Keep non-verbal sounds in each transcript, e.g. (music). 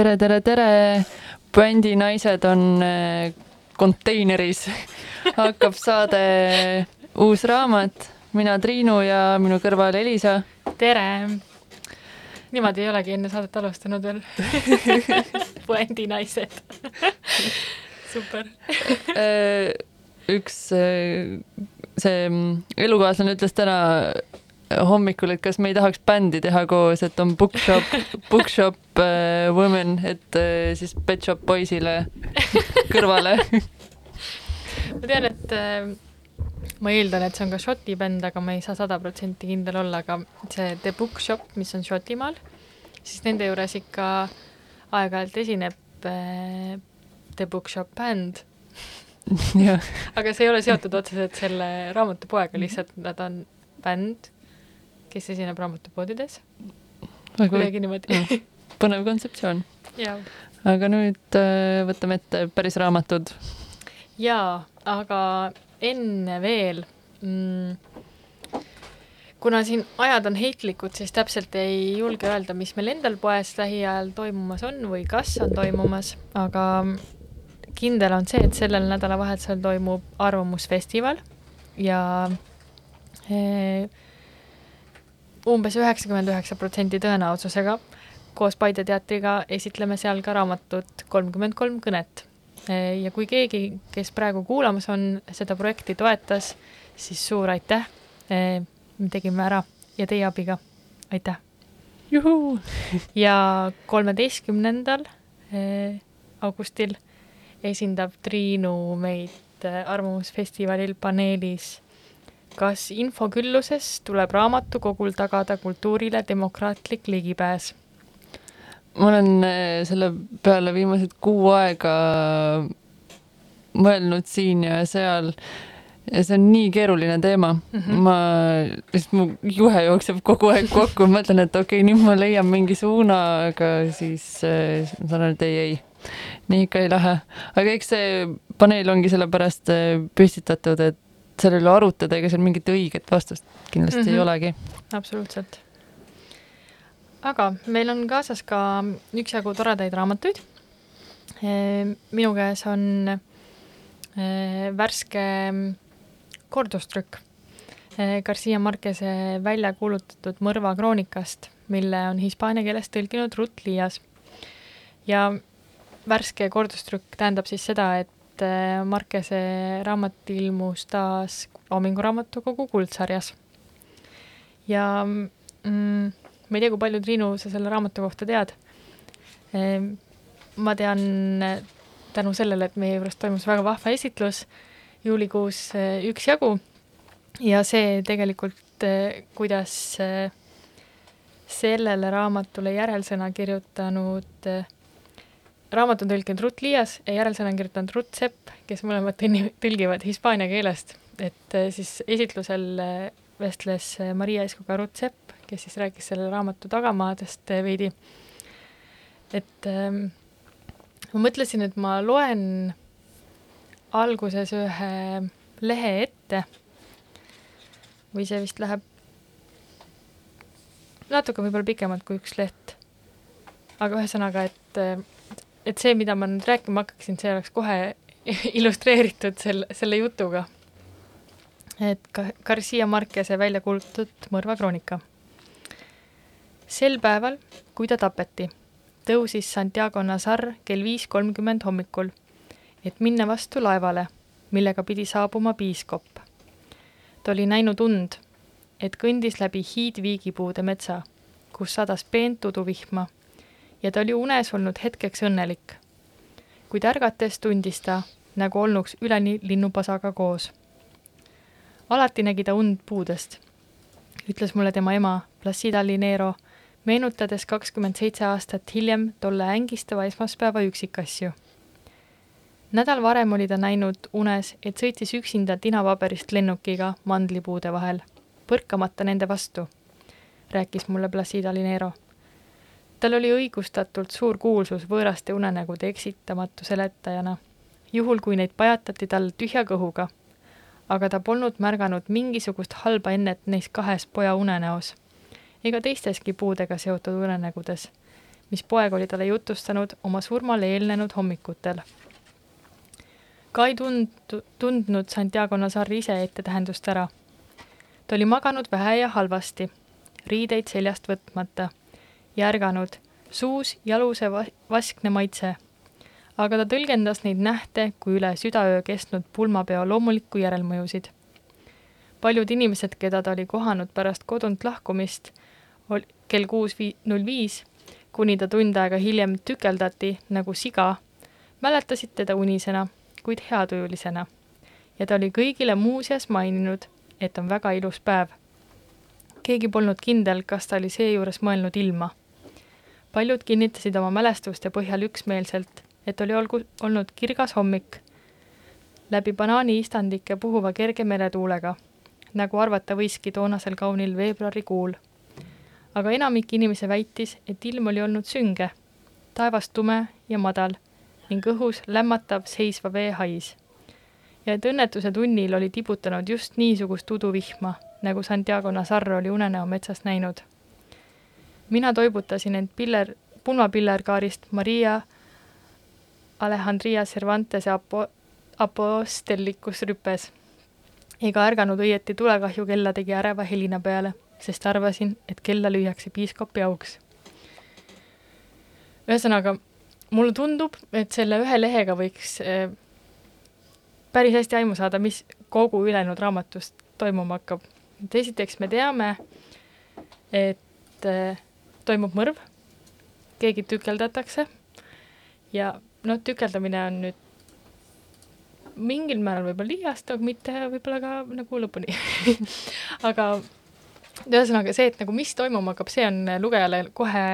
tere, tere, tere. bändi naised on äh, konteineris. (laughs) hakkab saade Uus raamat. mina Triinu ja minu kõrval Elisa. tere! niimoodi ei olegi enne saadet alustanud veel. (laughs) puändinaised. (laughs) super. Äh, üks äh, see mm, elukaaslane ütles täna hommikul, et kas me ei tahaks bändi teha koos, et on Bookshop, Bookshop äh, Women, et äh, siis Pet Shop Boysile kõrvale. ma tean, et äh, ma eeldan, et see on ka Šoti bänd, aga ma ei saa sada protsenti kindel olla, aga see The Bookshop, mis on Šotimaal, siis nende juures ikka aeg-ajalt esineb äh, The Bookshop bänd, aga see ei ole seotud otseselt selle raamatupoega, lihtsalt nad on bänd, kes esineb raamatupoodides, kuidagi niimoodi. põnev kontseptsioon. aga nüüd äh, võtame ette päris raamatud. jaa, aga enne veel mm,, kuna siin ajad on heitlikud, siis täpselt ei julge öelda, mis meil endal poes lähiajal toimumas on või kas on toimumas, aga kindel on see, et sellel nädalavahetusel toimub Arvamusfestival ja eh, umbes üheksakümmend üheksa protsenti tõenäosusega koos Paide teatriga esitleme seal ka raamatut Kolmkümmend kolm kõnet ja kui keegi, kes praegu kuulamas on, seda projekti toetas, siis suur aitäh. me tegime ära ja teie abiga, aitäh. juhuu. (laughs) ja kolmeteistkümnendal augustil esindab Triinu meid eh, Arvamusfestivalil paneelis kas infokülluses tuleb raamatukogul tagada kultuurile demokraatlik ligipääs ma olen äh, selle peale viimased kuu aega mõelnud siin ja seal ja see on nii keeruline teema mm. -hmm. ma, lihtsalt mu juhe jookseb kogu aeg kokku, ma mõtlen, et okei okay,, nüüd ma leian mingi suuna, aga siis äh, ma saan aru, et ei, ei, nii ikka ei lähe. aga eks see paneel ongi sellepärast äh, püstitatud, et selle üle arutada, ega seal mingit õiget vastust kindlasti mm -hmm. ei Mhm. olegi. absoluutselt. aga meil on kaasas ka üksjagu toredaid raamatuid. minu käes on värske kordustrükk Garcia Marquese välja kuulutatud Mõrva kroonikast, mille on hispaania keeles tõlkinud Ruth Liias. ja värske kordustrükk tähendab siis seda, et eh, Marquese raamat ilmus taas Loomingu Raamatukogu kuldsarjas ja mm, ma ei tea, kui palju, Triinu, sa selle raamatu kohta tead. ma tean eh, tänu sellele, et meie juures toimus väga vahva esitlus juulikuus eh, üksjagu ja see tegelikult, kuidas sellele raamatule järelsõna kirjutanud eh, raamat on tõlkinud Ruth Liias ja järelsõna on kirjutanud Ruth Sepp, kes mõlemad tõni- tõlgivad hispaania keelest. et eh, siis esitlusel eh, vestles eh, Maria Eskuga Ruth Sepp, kes siis rääkis selle raamatu tagamaadest veidi. et ähm, ma mõtlesin, et ma loen alguses ühe lehe ette või see vist läheb natuke võib-olla pikemalt kui üks leht. aga ühesõnaga, et, et see, mida ma nüüd rääkima hakkaksin, see oleks kohe (laughs) illustreeritud selle, selle jutuga. et ka Garcia Marquese välja kuulutatud mõrvakroonika. sel päeval, kui ta tapeti, tõusis Santiago Nazar kell viis kolmkümmend hommikul, et minna vastu laevale, millega pidi saabuma piiskop. ta oli näinud und, et kõndis läbi hiidviigipuude metsa, kus sadas peent uduvihma ja ta oli unes olnud hetkeks õnnelik. kuid ärgates tundis ta, nagu olnuks üleni linnupasaga koos. alati nägi ta und puudest, ütles mulle tema ema, Placida Linero, meenutades kakskümmend seitse aastat hiljem tolle ängistava esmaspäeva üksikasju. nädal varem oli ta näinud unes, et sõitis üksinda tinapaberist lennukiga mandlipuude vahel, põrkamata nende vastu, rääkis mulle Placida Linero. Tal oli õigustatult suur kuulsus võõraste unenägude eksitamatu seletajana, juhul kui neid pajatati tal tühja kõhuga. aga ta polnud märganud mingisugust halba ennet neis kahes poja unenäos ega teisteski puudega seotud unenägudes, mis poeg oli talle jutustanud oma surmale eelnenud hommikutel. ka ei tund-, tundnud Santiago Nazar ise ettetähendust ära. ta oli maganud vähe ja halvasti, riideid seljast võtmata ja ärganud, suus jaluse va-, vaskne maitse. aga ta tõlgendas neid nähte kui üle südaöö kestnud pulmapeo loomulikku järelmõjusid. paljud inimesed, keda ta oli kohanud pärast kodunt lahkumist, kell kuus null viis, kuni ta tund aega hiljem tükeldati nagu siga, mäletasid teda unisena, kuid heatujulisena. ja ta oli kõigile muuseas maininud, et on väga ilus päev. keegi polnud kindel, kas ta oli seejuures mõelnud ilma. Paljud kinnitasid oma mälestuste põhjal üksmeelselt, et oli olgu, olnud kirgas hommik, läbi banaaniistandike puhuva kerge meretuulega, nagu arvata võiski toonasel kaunil veebruarikuul aga enamik inimesi väitis, et ilm oli olnud sünge, taevas tume ja madal ning õhus lämmatav seisva vee hais. ja et õnnetuse tunnil oli tibutanud just niisugust uduvihma, nagu Santiago Nazar oli unenäo metsas näinud. Mina toibutasin end piller, pulmapillerkaarist Maria Alejandria Cervantese apo-, apostellikus rüpes ega ärganud õieti tulekahju kella tegi äreva helina peale sest arvasin, et kella lüüakse piiskopi auks. ühesõnaga, mulle tundub, et selle ühe lehega võiks äh, päris hästi aimu saada, mis kogu ülejäänud raamatust toimuma hakkab. et esiteks me teame, et äh, toimub mõrv, keegi tükeldatakse ja noh, tükeldamine on nüüd mingil määral võib-olla liiastav, mitte võib-olla ka nagu lõpuni (laughs) aga ühesõnaga see, et nagu mis toimuma hakkab, see on lugejale kohe,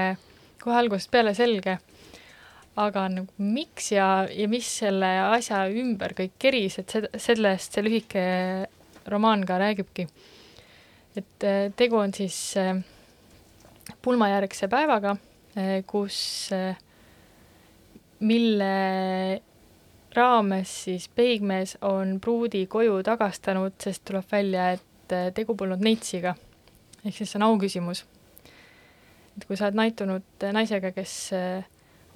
kohe algusest peale selge. aga nagu miks ja, ja mis selle asja ümber kõik keris, et seda, sellest see lühike romaan ka räägibki. et äh, tegu on siis äh, pulmajärgse päevaga, kus, mille raames siis peigmees on pruudi koju tagastanud, sest tuleb välja, et tegu polnud neitsiga. ehk siis see on auküsimus. et kui sa oled naitunud naisega, kes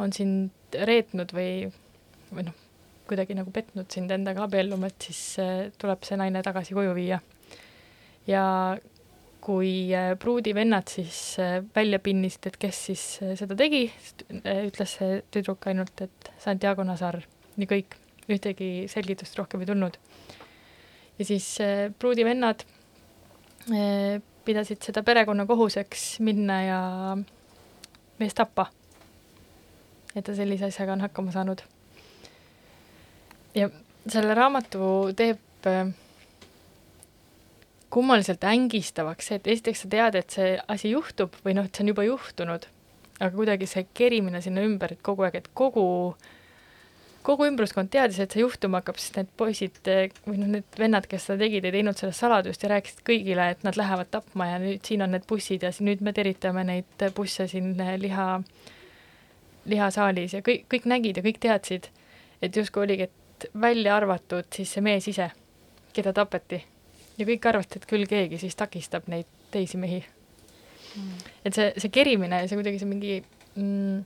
on sind reetnud või, või noh, kuidagi nagu petnud sind endaga abielluma, et siis tuleb see naine tagasi koju viia. ja kui äh, pruudivennad siis äh, välja pinnisid, et kes siis äh, seda tegi, ütles see tüdruk ainult, et Santiago Nazar, nii kõik, ühtegi selgitust rohkem ei tulnud. ja siis pruudivennad pidasid seda perekonna kohuseks minna ja meest tappa. et ta sellise asjaga on hakkama saanud. ja selle raamatu teeb kummaliselt ängistavaks et esiteks sa tead, et see asi juhtub või noh, et see on juba juhtunud, aga kuidagi see kerimine sinna ümber, et kogu aeg, et kogu, kogu ümbruskond teadis, et see juhtuma hakkab, sest need poisid või noh, need vennad, kes seda tegid, ei teinud sellest saladust ja rääkisid kõigile, et nad lähevad tapma ja nüüd siin on need bussid ja nüüd me teritame neid busse siin liha, lihasaalis ja kõik, kõik nägid ja kõik teadsid, et justkui oligi, et välja arvatud siis see mees ise, keda tapeti ja kõik arvasid, et küll keegi siis takistab neid teisi mehi. Mm.. et see, see kerimine ja see kuidagi see mingi mm,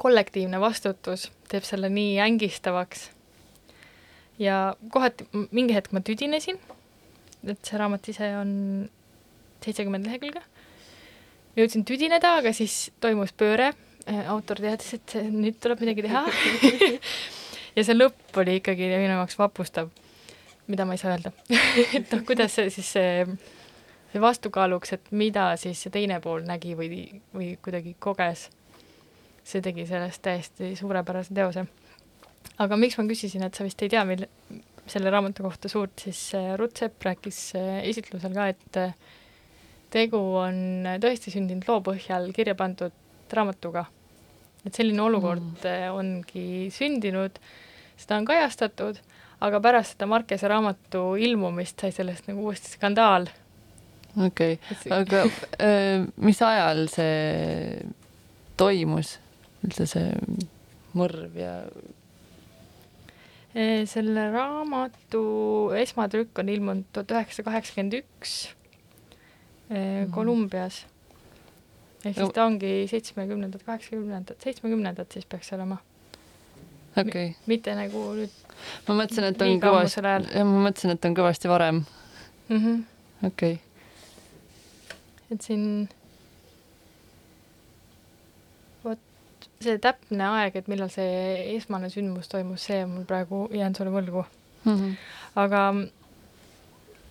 kollektiivne vastutus teeb selle nii ängistavaks. ja kohati mingi hetk ma tüdinesin, et see raamat ise on seitsekümmend lehekülge. jõudsin tüdineda, aga siis toimus pööre, autor teadis, et nüüd tuleb midagi teha. (laughs) (laughs) Ja see lõpp oli ikkagi minu jaoks vapustav mida ma ei saa öelda (laughs) et noh, kuidas see siis see, see vastukaaluks, et mida siis see teine pool nägi või, või kuidagi koges, see tegi sellest täiesti suurepärase teose. aga miks ma küsisin, et sa vist ei tea, mille, selle raamatu kohta suurt, siis äh, Ruth Sepp rääkis äh, esitlusel ka, et äh, tegu on tõesti sündinud loo põhjal kirja pandud raamatuga. et selline olukord mm. ongi sündinud, seda on kajastatud aga pärast seda Markese raamatu ilmumist sai sellest nagu uuesti skandaal. okei okay., aga äh, mis ajal see toimus, üldse see mõrv ja? Selle raamatu esmatrükk on ilmunud tuhat üheksasada kaheksakümmend üks mhm. Kolumbias. ehk siis ta ongi seitsmekümnendad, kaheksakümnendad, seitsmekümnendad siis peaks olema okay.. mitte nagu nüüd ma mõtlesin, et on kõvasti, ma mõtlesin, et on kõvasti varem. Mm -hmm.. okei. Okay.. et siin vot see täpne aeg, et millal see esmane sündmus toimus, see mul praegu, jään sulle võlgu. Mm. -hmm. aga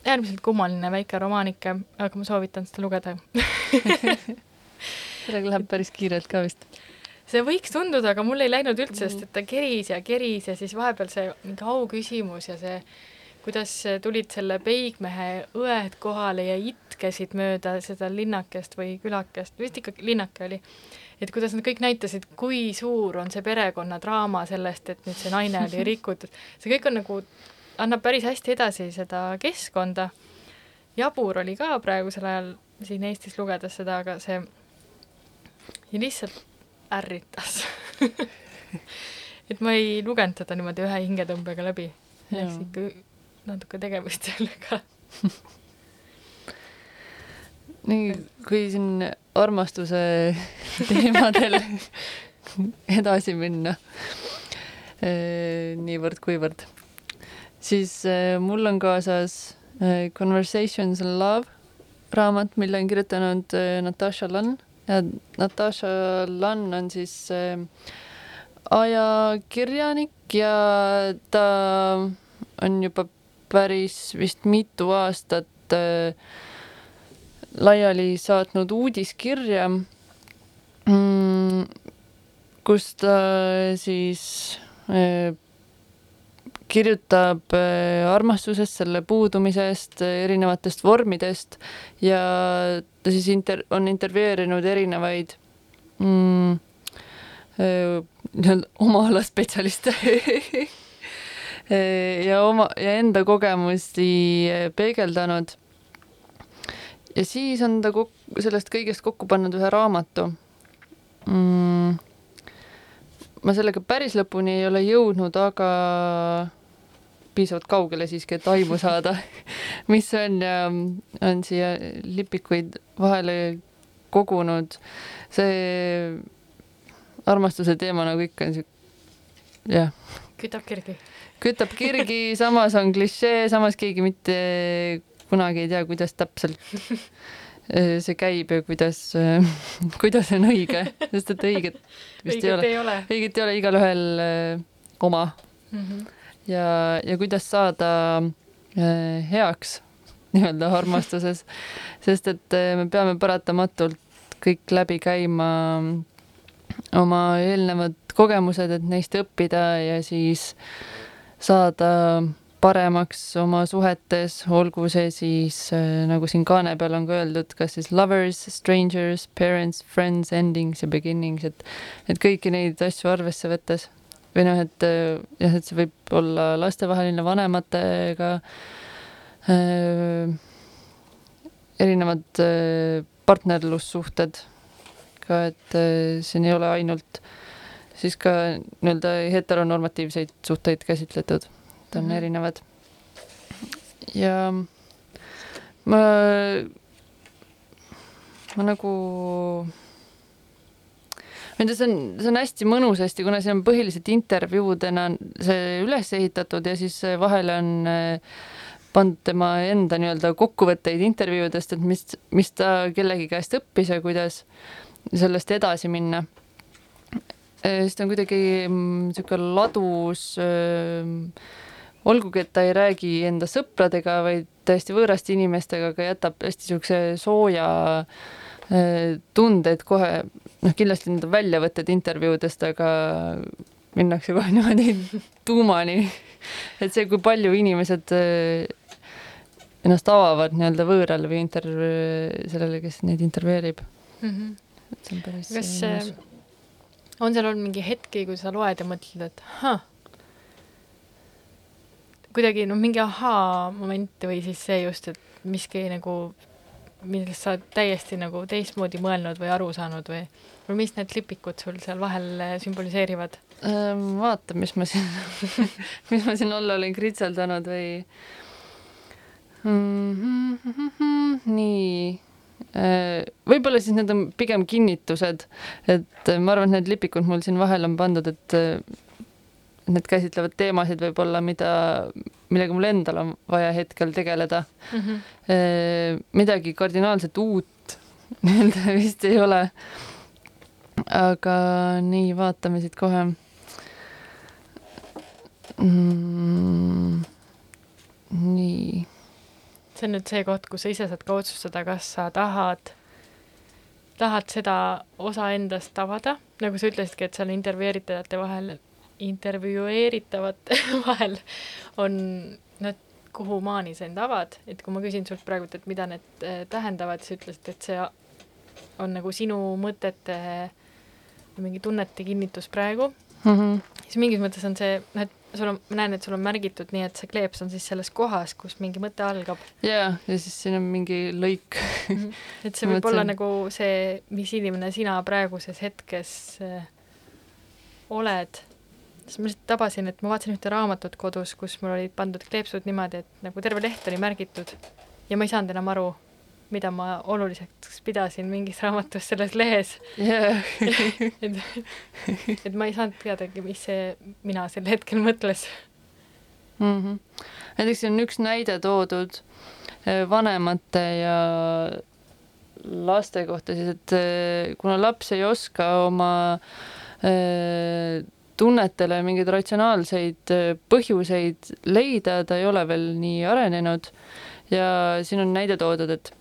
äärmiselt kummaline väike romaanike, aga ma soovitan seda lugeda. (laughs) Sellega läheb päris kiirelt ka vist see võiks tunduda, aga mul ei läinud üldse, sest et ta keris ja keris ja siis vahepeal see mingi auküsimus ja see, kuidas tulid selle peigmehe õed kohale ja itkesid mööda seda linnakest või külakest, vist ikka linnake oli, et kuidas nad kõik näitasid, kui suur on see perekonnadraama sellest, et nüüd see naine oli (laughs) rikutud. see kõik on nagu, annab päris hästi edasi seda keskkonda. jabur oli ka praegusel ajal siin Eestis lugedes seda, aga see ja lihtsalt ärritas. (laughs) Et ma ei lugenud seda niimoodi ühe hingetõmbega läbi. läks ikka natuke tegemist sellega. (laughs) Nii, kui siin armastuse (laughs) teemadel edasi minna, eh, niivõrd-kuivõrd, siis eh, mul on kaasas eh, Conversations in Love raamat, mille on kirjutanud Natasha Lann Natasha Lann on siis äh, ajakirjanik ja ta on juba päris vist mitu aastat äh, laiali saatnud uudiskirja mm,, kus ta siis äh, kirjutab äh, armastusest, selle puudumisest, erinevatest vormidest ja ta siis inter-, on intervjueerinud erinevaid mm, öö, nii-öelda oma ala spetsialist (laughs) ja oma ja enda kogemusi peegeldanud. ja siis on ta kok- sellest kõigest kokku pannud ühe raamatu mm,. ma sellega päris lõpuni ei ole jõudnud, aga piisavalt kaugele siiski, et aimu saada, (laughs) mis on ja on siia lipikuid vahele kogunud. see armastuse teema nagu ikka on siuke, jah. kütab kirgi. kütab kirgi, (laughs) samas on klišee, samas keegi mitte kunagi ei tea, kuidas täpselt see käib ja kuidas, (laughs) kuidas on õige, sest et õiget vist õiget ei ole. ole. õiget ei ole igalühel eh, oma Mm -hmm. Ja, ja kuidas saada eh, heaks (laughs) nii-öelda armastuses, sest et eh, me peame paratamatult kõik läbi käima oma eelnevad kogemused, et neist õppida ja siis saada paremaks oma suhetes, olgu see siis äh, nagu siin kaane peal on ka öeldud, kas siis lovers, strangers, parents, friends, endings ja beginnings, et et kõiki neid asju arvesse võttes või noh, et äh, jah, et see võib olla lastevaheline vanematega äh,, erinevad äh, partnerlussuhted ka, et äh, siin ei ole ainult siis ka nii-öelda heteronormatiivseid suhteid käsitletud, et on mm. -hmm. erinevad. ja ma, ma nagu tea, see on, see on hästi mõnus hästi, kuna see on põhiliselt intervjuudena see üles ehitatud ja siis vahele on äh, pandud tema enda nii-öelda kokkuvõtteid intervjuudest, et mis, mis ta kellegi käest õppis ja kuidas sellest edasi minna. siis ta on kuidagi niisugune ladus, olgugi et ta ei räägi enda sõpradega, vaid täiesti võõraste inimestega, aga jätab hästi niisuguse sooja öö, tunde, et kohe noh, kindlasti need on väljavõtted intervjuudest, aga minnakse kohe niimoodi (laughs) tuumani. et see, kui palju inimesed öö, ennast avavad nii-öelda võõrale või interv-, sellele, kes neid intervjueerib. Mm -hmm. see on päris kas äh, äh, on seal olnud mingi hetki, kui sa loed ja mõtled, et ahah, kuidagi noh, mingi ahaa-moment või siis see just, et miski nagu, millest sa oled täiesti nagu teistmoodi mõelnud või aru saanud või, või mis need lipikud sul seal vahel äh, sümboliseerivad? Ähm, vaata, mis ma siin (laughs) mis ma siin alla olen kritseldanud või mm. -hmm, nii. võib-olla siis need on pigem kinnitused, et ma arvan, et need lipikud mul siin vahel on pandud, et äh, need käsitlevad teemasid võib-olla, mida, millega mul endal on vaja hetkel tegeleda Mm -hmm. midagi kardinaalselt uut (laughs) nii-öelda vist ei ole. aga nii, vaatame siit kohe mm,. nii. see on nüüd see koht, kus sa ise saad ka otsustada, kas sa tahad, tahad seda osa endast avada, nagu sa ütlesidki, et seal intervjueeritajate vahel, intervjueeritavate (laughs) vahel on need, kuhumaani sa end avad, et kui ma küsin sult praegult, et mida need eh, tähendavad, siis ütlesid, et see on nagu sinu mõtete mingi tunnete kinnitus praegu Mm -hmm. siis mingis mõttes on see, noh, et sul on, ma näen, et sul on märgitud nii, et see kleeps on siis selles kohas, kus mingi mõte algab. ja, ja siis siin on mingi lõik et see (laughs) võib olla nagu see, mis inimene sina praeguses hetkes äh, oled. Siis ma lihtsalt tabasin, et ma vaatasin ühte raamatut kodus, kus mul olid pandud kleepsud niimoodi, et nagu terve leht oli märgitud ja ma ei saanud enam aru, mida ma oluliseks pidasin mingis (laughs) raamatus selles lehes yeah. (laughs) et, et ma ei saanud teadagi, mis see mina sel hetkel mõtles. mm. -hmm. näiteks siin on üks näide toodud eh, vanemate ja laste kohta siis, et eh, kuna laps ei oska oma eh, tunnetele mingeid ratsionaalseid eh, põhjuseid leida, ta ei ole veel nii arenenud. Ja siin on näide toodud, et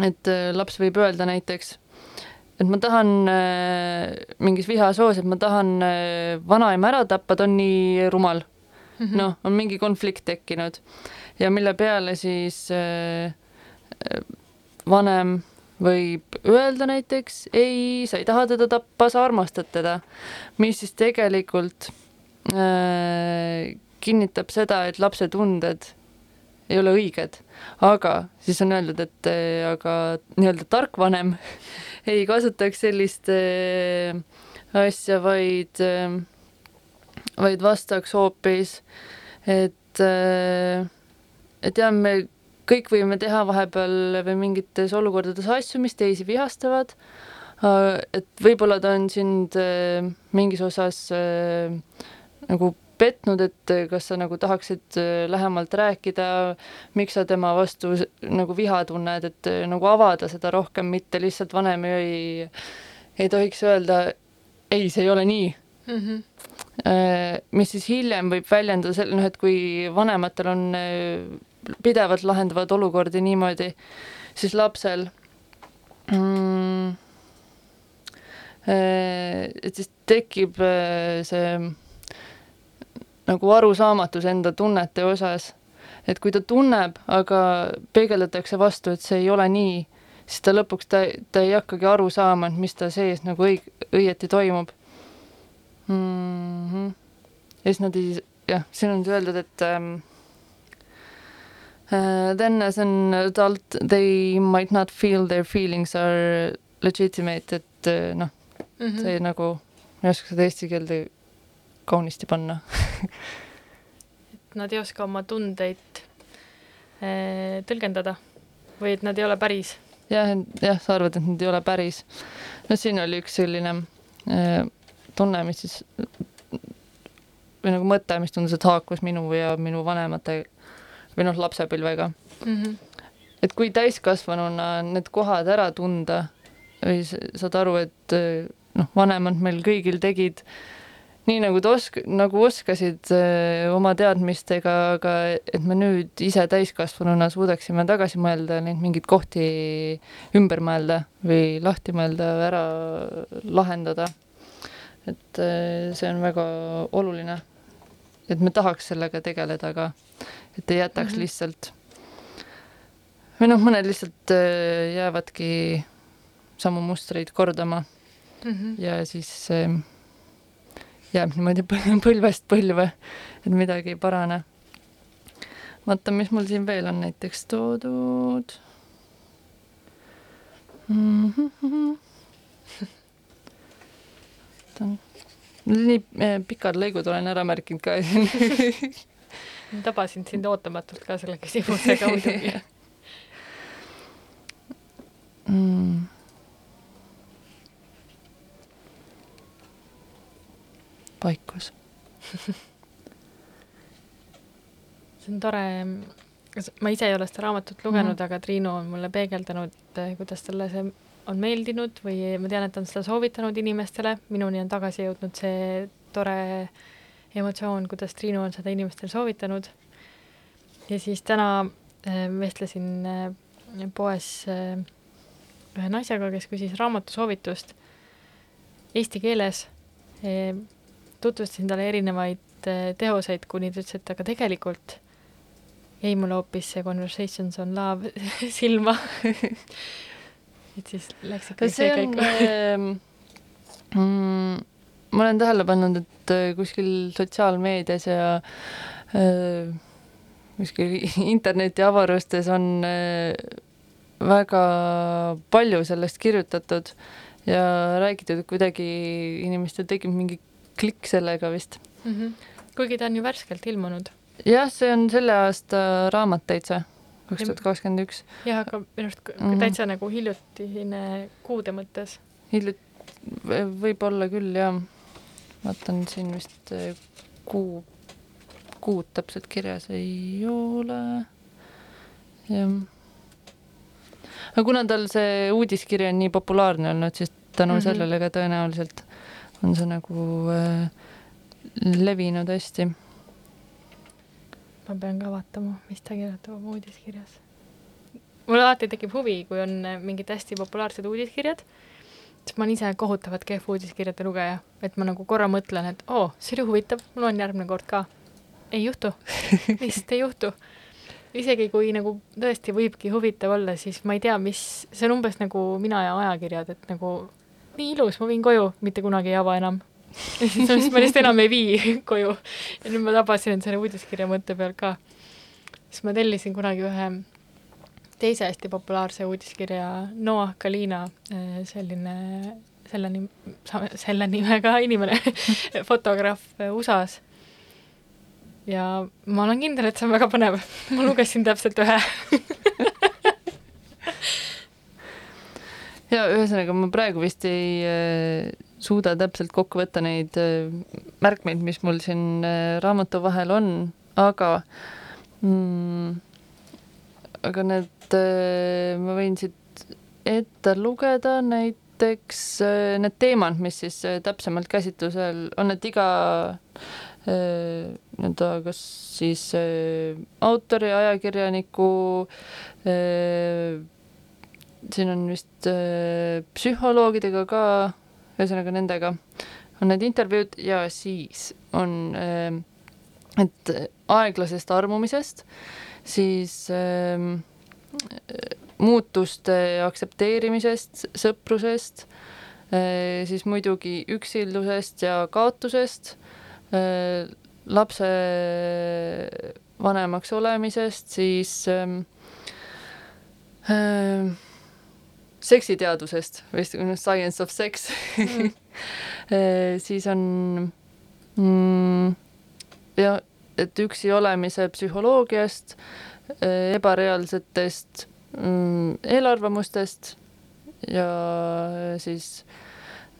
et eh, laps võib öelda näiteks, et ma tahan äh, mingis vihasoos, et ma tahan äh, vanaema ära tappa, ta on nii rumal. Mhm. noh, on mingi konflikt tekkinud. Ja mille peale siis äh, äh, vanem võib öelda näiteks ei, sa ei taha teda tappa, sa armastad teda, mis siis tegelikult äh, kinnitab seda, et lapse tunded ei ole õiged, aga siis on öeldud, et äh, aga nii-öelda tark vanem (laughs) ei kasutaks sellist äh, asja, vaid äh,, vaid vastaks hoopis, et äh, et jah, me kõik võime teha vahepeal või mingites olukordades asju, mis teisi vihastavad. et võib-olla ta on sind äh, mingis osas äh, nagu petnud, et kas sa nagu tahaksid äh, lähemalt rääkida, miks sa tema vastu nagu viha tunned, et nagu avada seda rohkem, mitte lihtsalt vanem ei, ei tohiks öelda ei, see ei ole nii mm. -hmm mis siis hiljem võib väljenduda sel-, noh, et kui vanematel on pidevalt lahendavad olukordi niimoodi, siis lapsel mm, eh, et siis tekib eh, see nagu arusaamatus enda tunnete osas, et kui ta tunneb, aga peegeldatakse vastu, et see ei ole nii, siis ta lõpuks, ta, ta ei hakkagi aru saama, et mis ta sees nagu õig-, õieti toimub mm. -hmm. ja siis nad ei, jah, siin on öeldud, et ähm, then as an adult they might not feel their feelings are legitimate, et uh, noh mm -hmm., see nagu, ma ei oska seda eesti keelde kaunisti panna (laughs) et nad ei oska oma tundeid äh, tõlgendada või et nad ei ole päris? jah, jah, sa arvad, et nad ei ole päris. no siin oli üks selline äh, tunne, mis siis või nagu mõte, mis tundus, et haakus minu ja minu vanemate või noh, lapsepõlvega mm. -hmm. et kui täiskasvanuna need kohad ära tunda või saad aru, et noh, vanemad meil kõigil tegid nii nagu ta osk-, nagu oskasid öö, oma teadmistega, aga et me nüüd ise täiskasvanuna suudaksime tagasi mõelda, neid mingeid kohti ümber mõelda või lahti mõelda, ära lahendada. et öö, see on väga oluline. et me tahaks sellega tegeleda, aga et ei jätaks mm -hmm. lihtsalt või noh, mõned lihtsalt äh, jäävadki samu mustreid kordama mm. -hmm. ja siis äh, jääb niimoodi põlvest põlve, et midagi ei parane. vaata, mis mul siin veel on näiteks toodud mm. -hmm. (laughs) nii äh, pikad lõigud olen ära märkinud ka (laughs) tabasin sind ootamatult ka selle küsimusega muidugi. (laughs) Mm.. vaikus see on tore, ma ise ei ole seda raamatut lugenud mm., aga Triinu on mulle peegeldanud, kuidas talle see on meeldinud või ma tean, et ta on seda soovitanud inimestele, minuni on tagasi jõudnud see tore äh, emotsioon, kuidas Triinu on seda inimestele soovitanud. ja siis täna äh, vestlesin äh, poes äh, ühe naisega, kes küsis raamatusoovitust eesti keeles. tutvustasin talle erinevaid teoseid, kuni ta ütles, et aga tegelikult jäi mulle hoopis see Conversations on love (laughs) silma (laughs) et siis läks ikka see, see käiku. Ma olen tähele pannud, et äh, kuskil sotsiaalmeedias ja äh, kuskil (laughs) internetiavarustes on äh, väga palju sellest kirjutatud ja räägitud, et kuidagi inimestel tekib mingi klikk sellega vist mm. -hmm. kuigi ta on ju värskelt ilmunud. jah, see on selle aasta raamat täitsa, kaks tuhat kakskümmend üks. jah, aga minu arust mm -hmm. täitsa nagu hiljutine kuude mõttes. hiljuti, võib-olla küll, jah vaatan siin vist eh, kuu, kuud täpselt kirjas ei ole. jah. aga kuna tal see uudiskiri on nii populaarne olnud, siis tänu mm -hmm. sellele ka tõenäoliselt on see nagu äh, levinud hästi. ma pean ka vaatama, mis ta kirjutab oma uudiskirjas. mul alati tekib huvi, kui on mingid hästi populaarsed uudiskirjad sest ma olen ise kohutavalt kehv uudiskirjade lugeja, et ma nagu korra mõtlen, et oo, see oli huvitav, ma loen järgmine kord ka. ei juhtu (laughs) lihtsalt ei juhtu. isegi kui nagu tõesti võibki huvitav olla, siis ma ei tea, mis, see on umbes nagu mina ja ajakirjad, et nagu nii ilus, ma viin koju, mitte kunagi ei ava enam. siis ma lihtsalt, ma lihtsalt enam ei vii (laughs) koju. ja nüüd ma tabasin end selle uudiskirja mõtte peal ka. siis ma tellisin kunagi ühe teise hästi populaarse uudiskirja Noah Kalina, eh, selline selle nim-, selle nimega (laughs) inimene fotograaf USA-s. ja ma olen kindel, et see on väga põnev. ma lugesin täpselt ühe (laughs) ja ühesõnaga ma praegu vist ei äh, suuda täpselt kokku võtta neid äh, märkmeid, mis mul siin äh, raamatu vahel on, aga mm, aga need äh, ma võin siit ette lugeda näiteks äh, need teemad, mis siis äh, täpsemalt käsitlusel on, et iga äh, nii-öelda kas siis autori, ajakirjaniku, siin on vist psühholoogidega ka, ühesõnaga nendega on need intervjuud ja siis on, et aeglasest armumisest, siis muutuste aktsepteerimisest, sõprusest, eh, siis muidugi üksildusest ja kaotusest, eh, lapse vanemaks olemisest, siis äh, seksiteadusest või science of sex (laughs) mm. siis on mm, ja et üksi olemise psühholoogiast, ebareaalsetest mm, eelarvamustest ja siis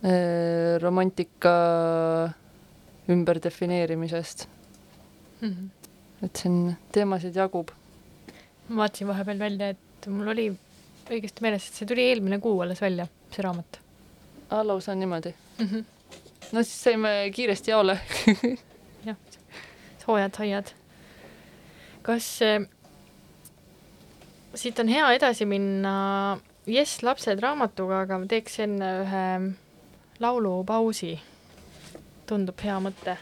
äh, romantika ümberdefineerimisest mm. -hmm. et siin teemasid jagub. ma vaatasin vahepeal välja, et mul oli õigesti meeles, et see tuli eelmine kuu alles välja, see raamat. aa, lausa niimoodi mm? -hmm. no siis saime kiiresti jaole (laughs) jah, soojad saiad. kas äh, siit on hea edasi minna Jess, lapsed raamatuga, aga ma teeks enne ühe laulupausi. tundub hea mõte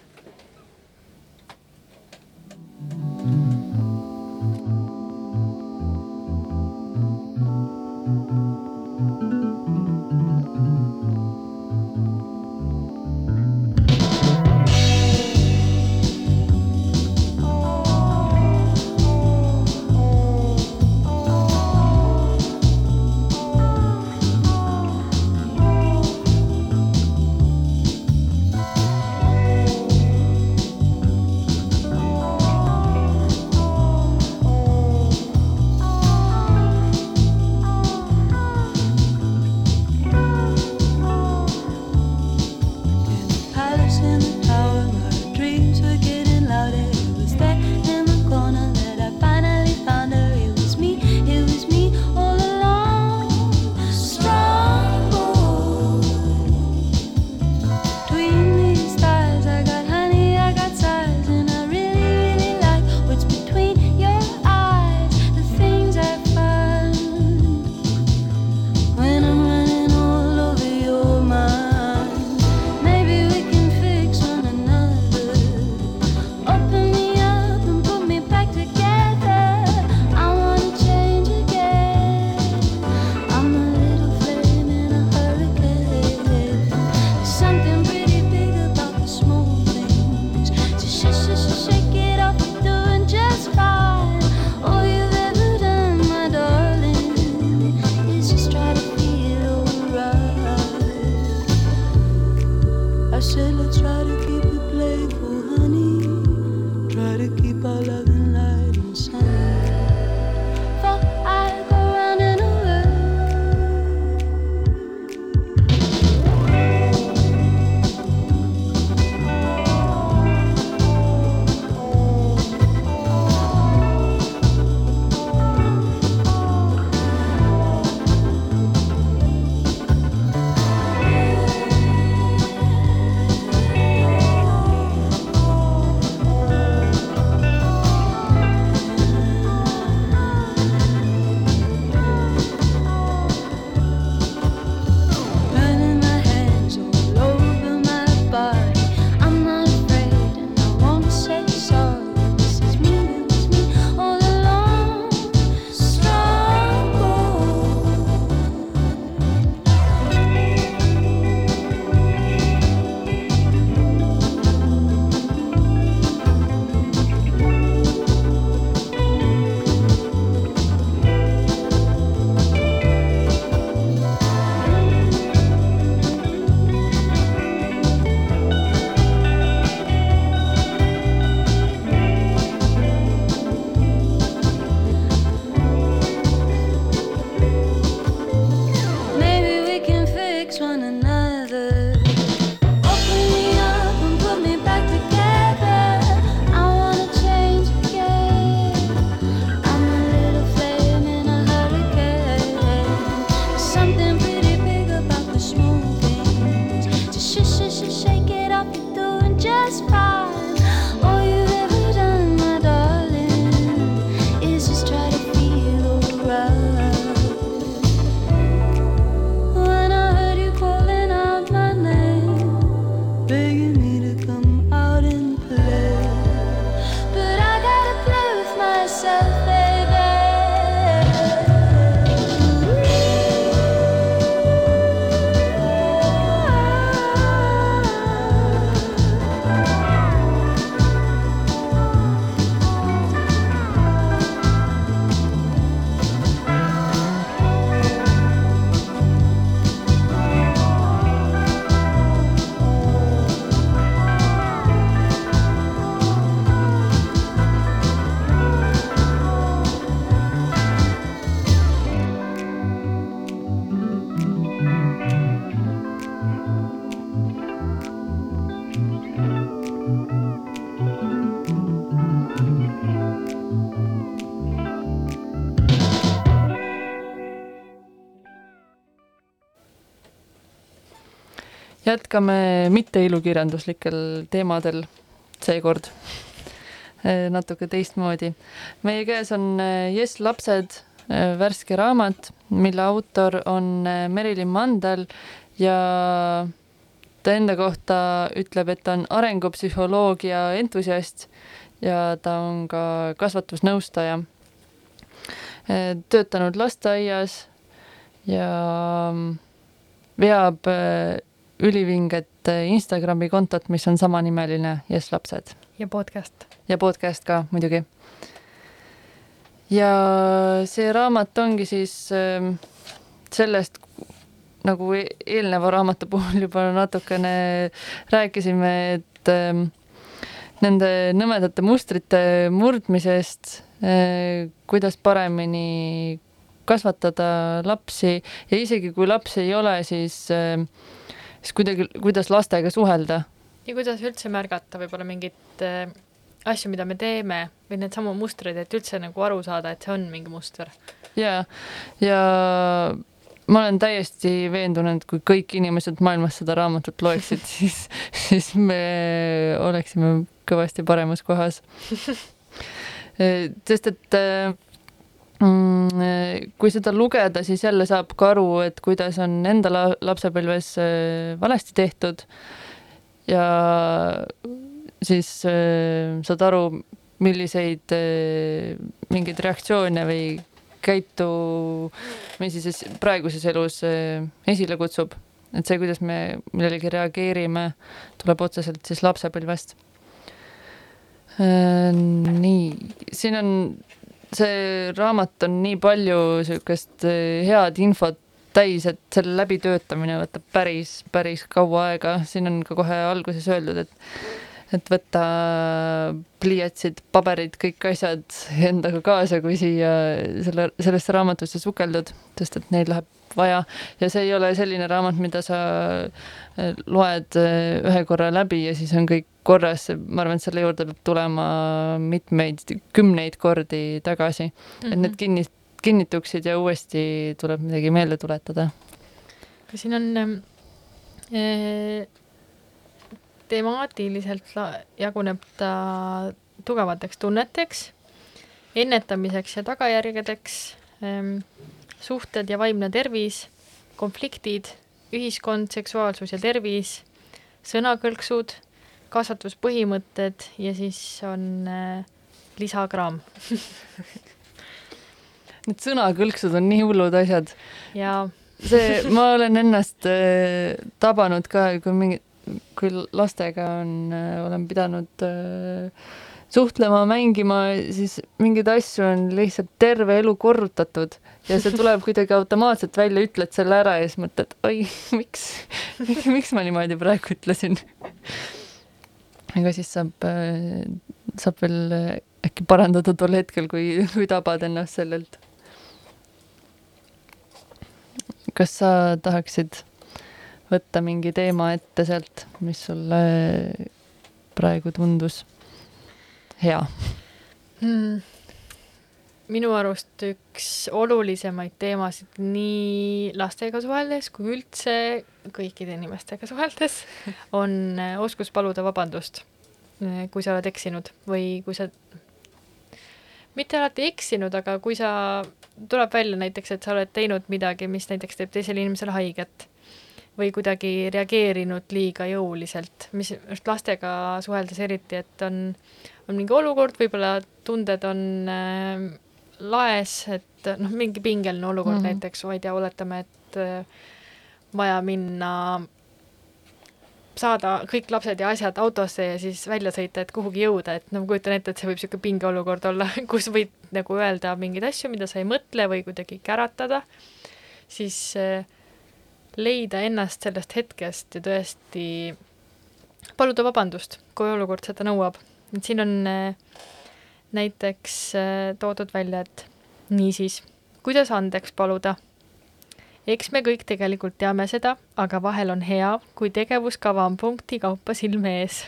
jätkame mitte ilukirjanduslikel teemadel seekord natuke teistmoodi. meie käes on eh, Jess lapsed, eh, värske raamat, mille autor on eh, Merilin Mandel ja ta enda kohta ütleb, et ta on arengupsühholoogia entusiast ja ta on ka kasvatusnõustaja. töötanud lasteaias ja mm, veab ülivinget Instagrami kontot, mis on samanimeline Jess lapsed ja podcast. ja podcast ka muidugi. ja see raamat ongi siis ähm, sellest, nagu e- eelneva raamatu puhul juba natukene rääkisime, et ähm, nende nõmedate mustrite murdmisest, kuidas paremini kasvatada lapsi ja isegi kui lapsi ei ole, siis, ähm, siis kuidagi, kuidas lastega suhelda ja kuidas üldse märgata võib-olla mingeid äh, asju, mida me teeme või need samu mustreid, et üldse nagu aru saada, et see on mingi muster. ja, ja ma olen täiesti veendunud, kui kõik inimesed maailmas seda raamatut loeksid, (laughs) siis, siis me oleksime kõvasti paremas kohas. (laughs) sest et mm, kui seda lugeda, siis jälle saab ka aru, et kuidas on enda la lapsepõlves valesti tehtud. Ja siis äh, saad aru, milliseid mingeid reaktsioone või käitumisi siis praeguses elus esile kutsub. et see, kuidas me millelegi reageerime, tuleb otseselt siis lapsepõlvest. Nii, siin on, see raamat on nii palju niisugust äh, head infot täis, et selle läbitöötamine võtab päris, päris kaua aega, siin on ka kohe alguses öeldud, et et võtta pliiatsid, paberid, kõik asjad endaga kaasa, kui siia selle, sellesse raamatusse sukeldud, sest et neid läheb vaja ja see ei ole selline raamat, mida sa loed ühe korra läbi ja siis on kõik korras, ma arvan, et selle juurde peab tulema mitmeid, kümneid kordi tagasi mm, -hmm. et need kinni, kinnituksid ja uuesti tuleb midagi meelde tuletada. aga siin on äh, temaatiliselt jaguneb ta tugevateks tunneteks, ennetamiseks ja tagajärgedeks ähm,, suhted ja vaimne tervis, konfliktid, ühiskond, seksuaalsus ja tervis, sõnakõlksud, kasvatuspõhimõtted ja siis on äh, lisagramm (laughs) Need sõnakõlksud on nii hullud asjad. jaa. see, ma olen ennast äh, tabanud ka, kui mingi, kui lastega on äh,, olen pidanud äh, suhtlema, mängima, siis mingeid asju on lihtsalt terve elu korrutatud ja see tuleb kuidagi automaatselt välja, ütled selle ära ja siis mõtled, oi, miks, (laughs) miks ma niimoodi praegu ütlesin. aga siis saab, saab veel äkki parandada tol hetkel, kui, kui tabad ennast sellelt. kas sa tahaksid võtta mingi teema ette sealt, mis sulle praegu tundus hea hmm.? minu arust üks olulisemaid teemasid nii lastega suheldes kui üldse kõikide inimestega suheldes (laughs) on äh, oskus paluda vabandust, äh, kui sa oled eksinud või kui sa, mitte alati eksinud, aga kui sa, tuleb välja näiteks, et sa oled teinud midagi, mis näiteks teeb teisele inimesele haiget või kuidagi reageerinud liiga jõuliselt, mis just lastega suheldes eriti, et on, on mingi olukord, võib-olla tunded on äh, laes, et noh, mingi pingeline olukord mm -hmm. näiteks, ma ei tea, oletame, et äh, vaja minna saada kõik lapsed ja asjad autosse ja siis välja sõita, et kuhugi jõuda, et no ma kujutan ette, et see võib niisugune pingeolukord olla, (laughs) kus võid nagu öelda mingeid asju, mida sa ei mõtle või kuidagi käratada, siis äh, leida ennast sellest hetkest ja tõesti paluda vabandust, kui olukord seda nõuab. et siin on äh, näiteks äh, toodud välja, et niisiis, kuidas andeks paluda? eks me kõik tegelikult teame seda, aga vahel on hea, kui tegevuskava on punkti kaupa silme ees.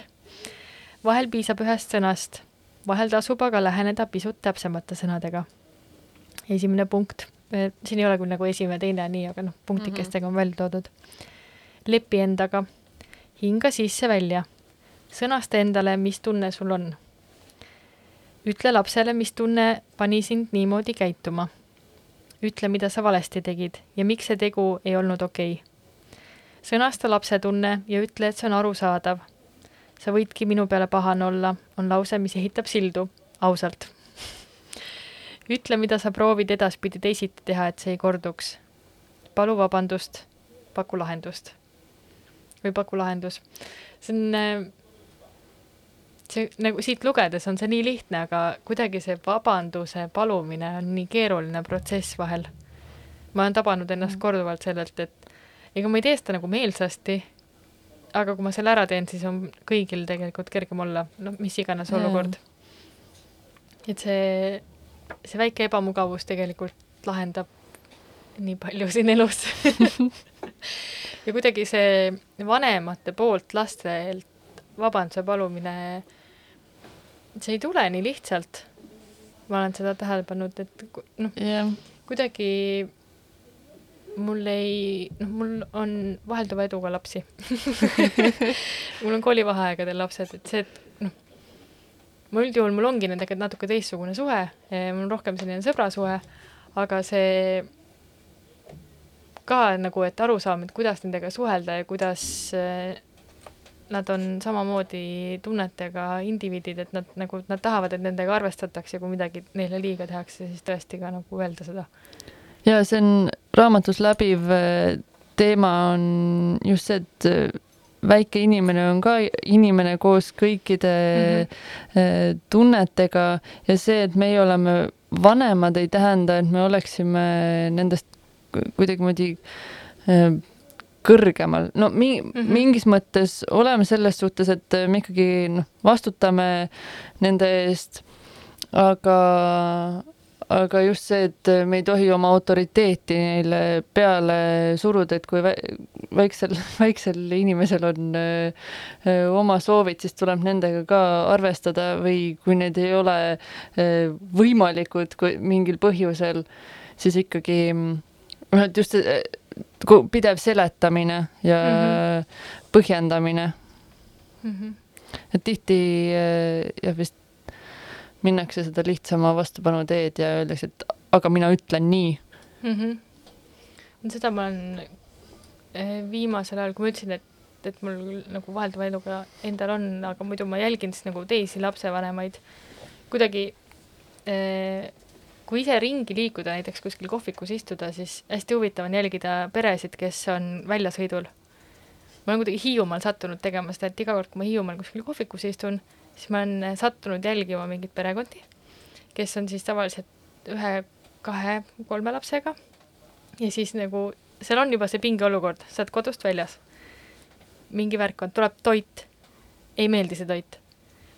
vahel piisab ühest sõnast, vahel tasub aga läheneda pisut täpsemate sõnadega. esimene punkt, siin ei ole küll nagu esimene, teine, nii, aga noh, punktikestega on välja toodud. lepi endaga, hinga sisse-välja, sõnasta endale, mis tunne sul on ütle lapsele, mis tunne pani sind niimoodi käituma. ütle, mida sa valesti tegid ja miks see tegu ei olnud okei okay.. sõnasta lapse tunne ja ütle, et see on arusaadav. sa võidki minu peale pahane olla, on lause, mis ehitab sildu, ausalt. Ütle, mida sa proovid edaspidi teisiti teha, et see ei korduks. palu vabandust, paku lahendust. või paku lahendus. see on äh, see nagu siit lugedes on see nii lihtne, aga kuidagi see vabanduse palumine on nii keeruline protsess vahel. ma olen tabanud ennast mm. korduvalt sellelt, et ega ma ei tee seda nagu meelsasti, aga kui ma selle ära teen, siis on kõigil tegelikult kergem olla, noh, mis iganes olukord. et see, see väike ebamugavus tegelikult lahendab nii palju siin elus (laughs) ja kuidagi see vanemate poolt lastelt vabanduse palumine see ei tule nii lihtsalt. ma olen seda tähele pannud, et noh yeah., kuidagi mul ei, noh, mul on vahelduva eduga lapsi (laughs) (laughs) mul on koolivaheaegadel lapsed, et see, et ma üldjuhul, mul ongi nendega natuke teistsugune suhe, mul on rohkem selline sõbrasuhe, aga see ka nagu, et aru saama, et kuidas nendega suhelda ja kuidas nad on samamoodi tunnetega indiviidid, et nad nagu, nad tahavad, et nendega arvestatakse, kui midagi neile liiga tehakse, siis tõesti ka nagu öelda seda. ja see on raamatus läbiv eh, teema on just see, et eh, väike inimene on ka inimene koos kõikide mm -hmm. tunnetega ja see, et meie oleme vanemad, ei tähenda, et me oleksime nendest kuidagimoodi kõrgemal, no mi- mm, -hmm. mingis mõttes oleme selles suhtes, et me ikkagi noh, vastutame nende eest, aga, aga just see, et me ei tohi oma autoriteeti neile peale suruda, et kui väiksel, (laughs) väiksel inimesel on öö, oma soovid, siis tuleb nendega ka arvestada või kui need ei ole öö, võimalikud kui mingil põhjusel, siis ikkagi noh, et just pidev seletamine ja mm -hmm. põhjendamine mm. -hmm. et tihti jah, vist minnakse seda lihtsama vastupanu teed ja öeldakse, et aga mina ütlen nii mm. -hmm. seda ma olen viimasel ajal, kui ma ütlesin, et, et mul nagu vahelduva eluga endal on, aga muidu ma jälgin siis nagu teisi lapsevanemaid kuidagi eh, kui ise ringi liikuda, näiteks kuskil kohvikus istuda, siis hästi huvitav on jälgida peresid, kes on väljasõidul. ma olen kuidagi Hiiumaal sattunud tegema seda, et iga kord, kui ma Hiiumaal kuskil kohvikus istun, siis ma olen sattunud jälgima mingeid perekondi, kes on siis tavaliselt ühe, kahe, kolme lapsega ja siis nagu seal on juba see pingeolukord, sa oled kodust väljas. mingi värk on, tuleb toit, ei meeldi see toit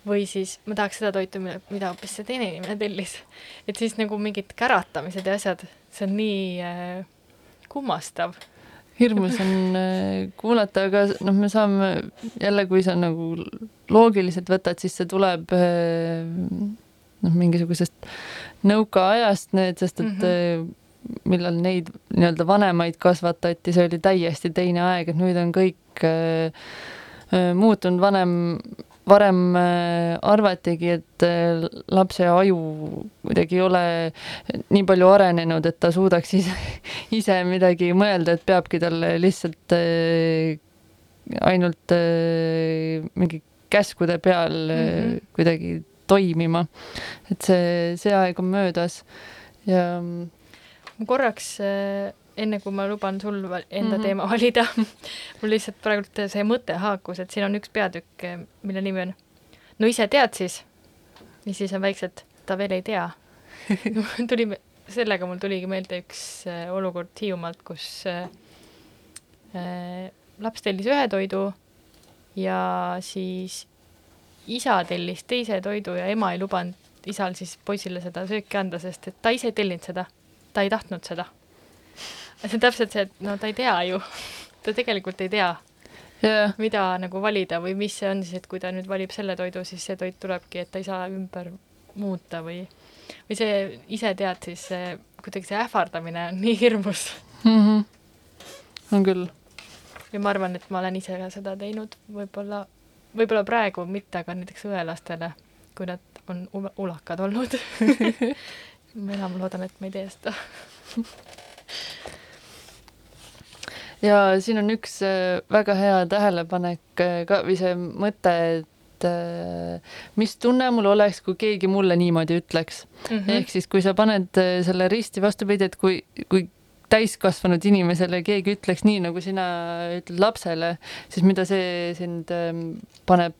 või siis ma tahaks seda toitu, mida hoopis see teine inimene tellis. et siis nagu mingid käratamised ja asjad, see on nii äh, kummastav. hirmus on äh, kuulata, aga noh, me saame jälle, kui sa nagu loogiliselt võtad, siis see tuleb äh, noh, mingisugusest nõukaajast sest et mm -hmm. Millal neid nii-öelda vanemaid kasvatati, see oli täiesti teine aeg, et nüüd on kõik äh, muutunud, vanem varem äh, arvatigi, et äh, lapse aju kuidagi ei ole nii palju arenenud, et ta suudaks ise, (laughs) ise midagi mõelda, et peabki talle lihtsalt äh, ainult mingi käskude peal mm -hmm. kuidagi toimima. et see, see aeg on möödas ja. Ma korraks enne kui ma luban sul enda mm -hmm. teema (laughs) valida mul lihtsalt praegult see mõte haakus, et siin on üks peatükk, mille nimi on No ise tead siis? ja siis on väiksed, ta veel ei tea (laughs) (laughs) tuli, sellega mul tuligi meelde üks äh, olukord Hiiumaalt, kus äh, äh, laps tellis ühe toidu ja siis isa tellis teise toidu ja ema ei lubanud isal siis poisile seda sööki anda, sest et ta ise ei tellinud seda, ta ei tahtnud seda see on täpselt see, et no ta ei tea ju, ta tegelikult ei tea yeah., mida nagu valida või mis see on siis, et kui ta nüüd valib selle toidu, siis see toit tulebki, et ta ei saa ümber muuta või, või see ise tead, siis see, kuidagi see ähvardamine on nii hirmus mm. -hmm. on küll. ja ma arvan, et ma olen ise ka seda teinud, võib-olla, võib-olla praegu mitte, aga näiteks õelastele, kui nad on ulakad olnud (laughs) ma enam loodan, et ma ei tee seda (laughs) ja siin on üks äh, väga hea tähelepanek äh, ka või see mõte, et äh, mis tunne mul oleks, kui keegi mulle niimoodi ütleks mm. -hmm. ehk siis, kui sa paned selle risti vastupidi, et kui, kui täiskasvanud inimesele keegi ütleks nii, nagu sina ütled lapsele, siis mida see sind ähm, paneb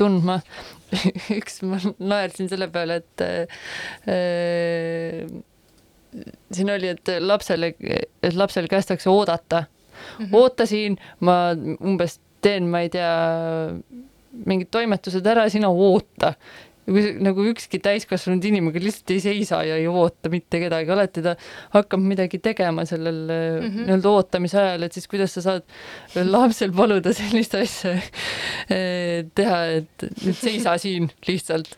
tundma (laughs) üks, ma naersin selle peale, et äh, siin oli, et lapsele, et lapsel kästakse oodata mm. -hmm. ootasin, ma umbes teen, ma ei tea, mingid toimetused ära, sina oota nagu ükski täiskasvanud inimene lihtsalt ei seisa ja ei oota mitte kedagi, alati ta hakkab midagi tegema sellel mm -hmm. nii-öelda ootamise ajal, et siis kuidas sa saad lapsel paluda sellist asja eh, teha, et nüüd seisa siin lihtsalt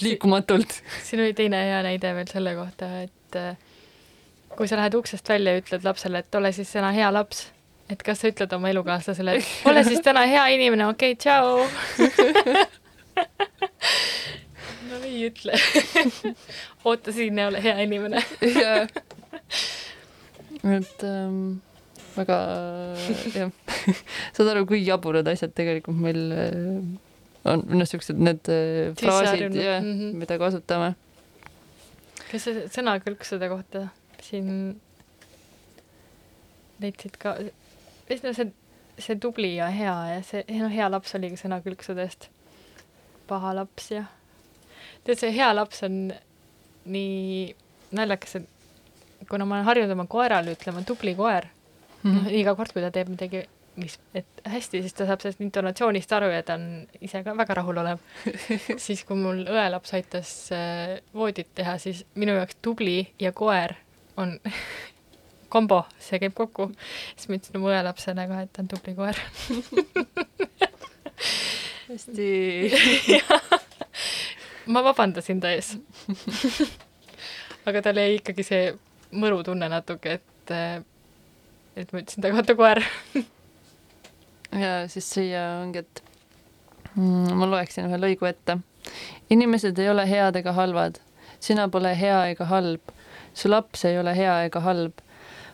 liikumatult. siin oli teine hea näide veel selle kohta, et eh, kui sa lähed uksest välja ja ütled lapsele, et ole siis täna hea laps, et kas sa ütled oma elukaaslasele, et ole siis täna hea inimene, okei okay,, tšau (laughs) no ei ütle (laughs) oota siin ja ole hea inimene jah. (laughs) et ähm, väga jah (laughs) saad aru, kui jaburad asjad tegelikult meil äh, on, noh, siuksed need äh, fraasid, jah mm, -hmm. mida kasutame. kas see sõnakõlksude kohta siin leidsid ka, no see, see tubli ja hea ja see, no hea laps oligi sõna külgsudest. paha laps ja tead, see hea laps on nii naljakas, et kuna ma olen harjunud oma koerale ütlema tubli koer mm, -hmm. noh iga kord, kui ta teeb midagi, mis, et hästi, siis ta saab sellest intonatsioonist aru ja ta on ise ka väga rahulolev (laughs) siis, kui mul õelaps aitas äh, voodit teha, siis minu jaoks tubli ja koer on (laughs) kombo, see käib kokku. siis ma ütlesin oma õelapsele ka, et ta on tubli koer (laughs) hästi ma vabandasin ta ees (laughs) aga tal jäi ikkagi see mõru tunne natuke, et, et ma ütlesin ta kohta koer (laughs) ja siis siia ongi, et mm, ma loeksin ühe lõigu ette. inimesed ei ole head ega halvad, sina pole hea ega halb su laps ei ole hea ega halb.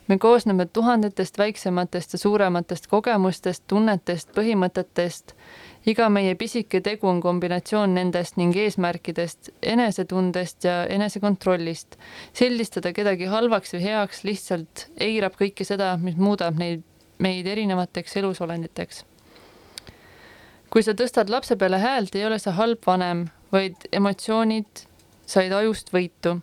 me koosneme tuhandetest väiksematest ja suurematest kogemustest, tunnetest, põhimõtetest. Iga meie pisike tegu on kombinatsioon nendest ning eesmärkidest, enesetundest ja enesekontrollist. sildistada kedagi halvaks või heaks lihtsalt eirab kõike seda, mis muudab neid, meid erinevateks elusolenditeks kui sa tõstad lapse peale häält, ei ole sa halb vanem, vaid emotsioonid said ajust võitu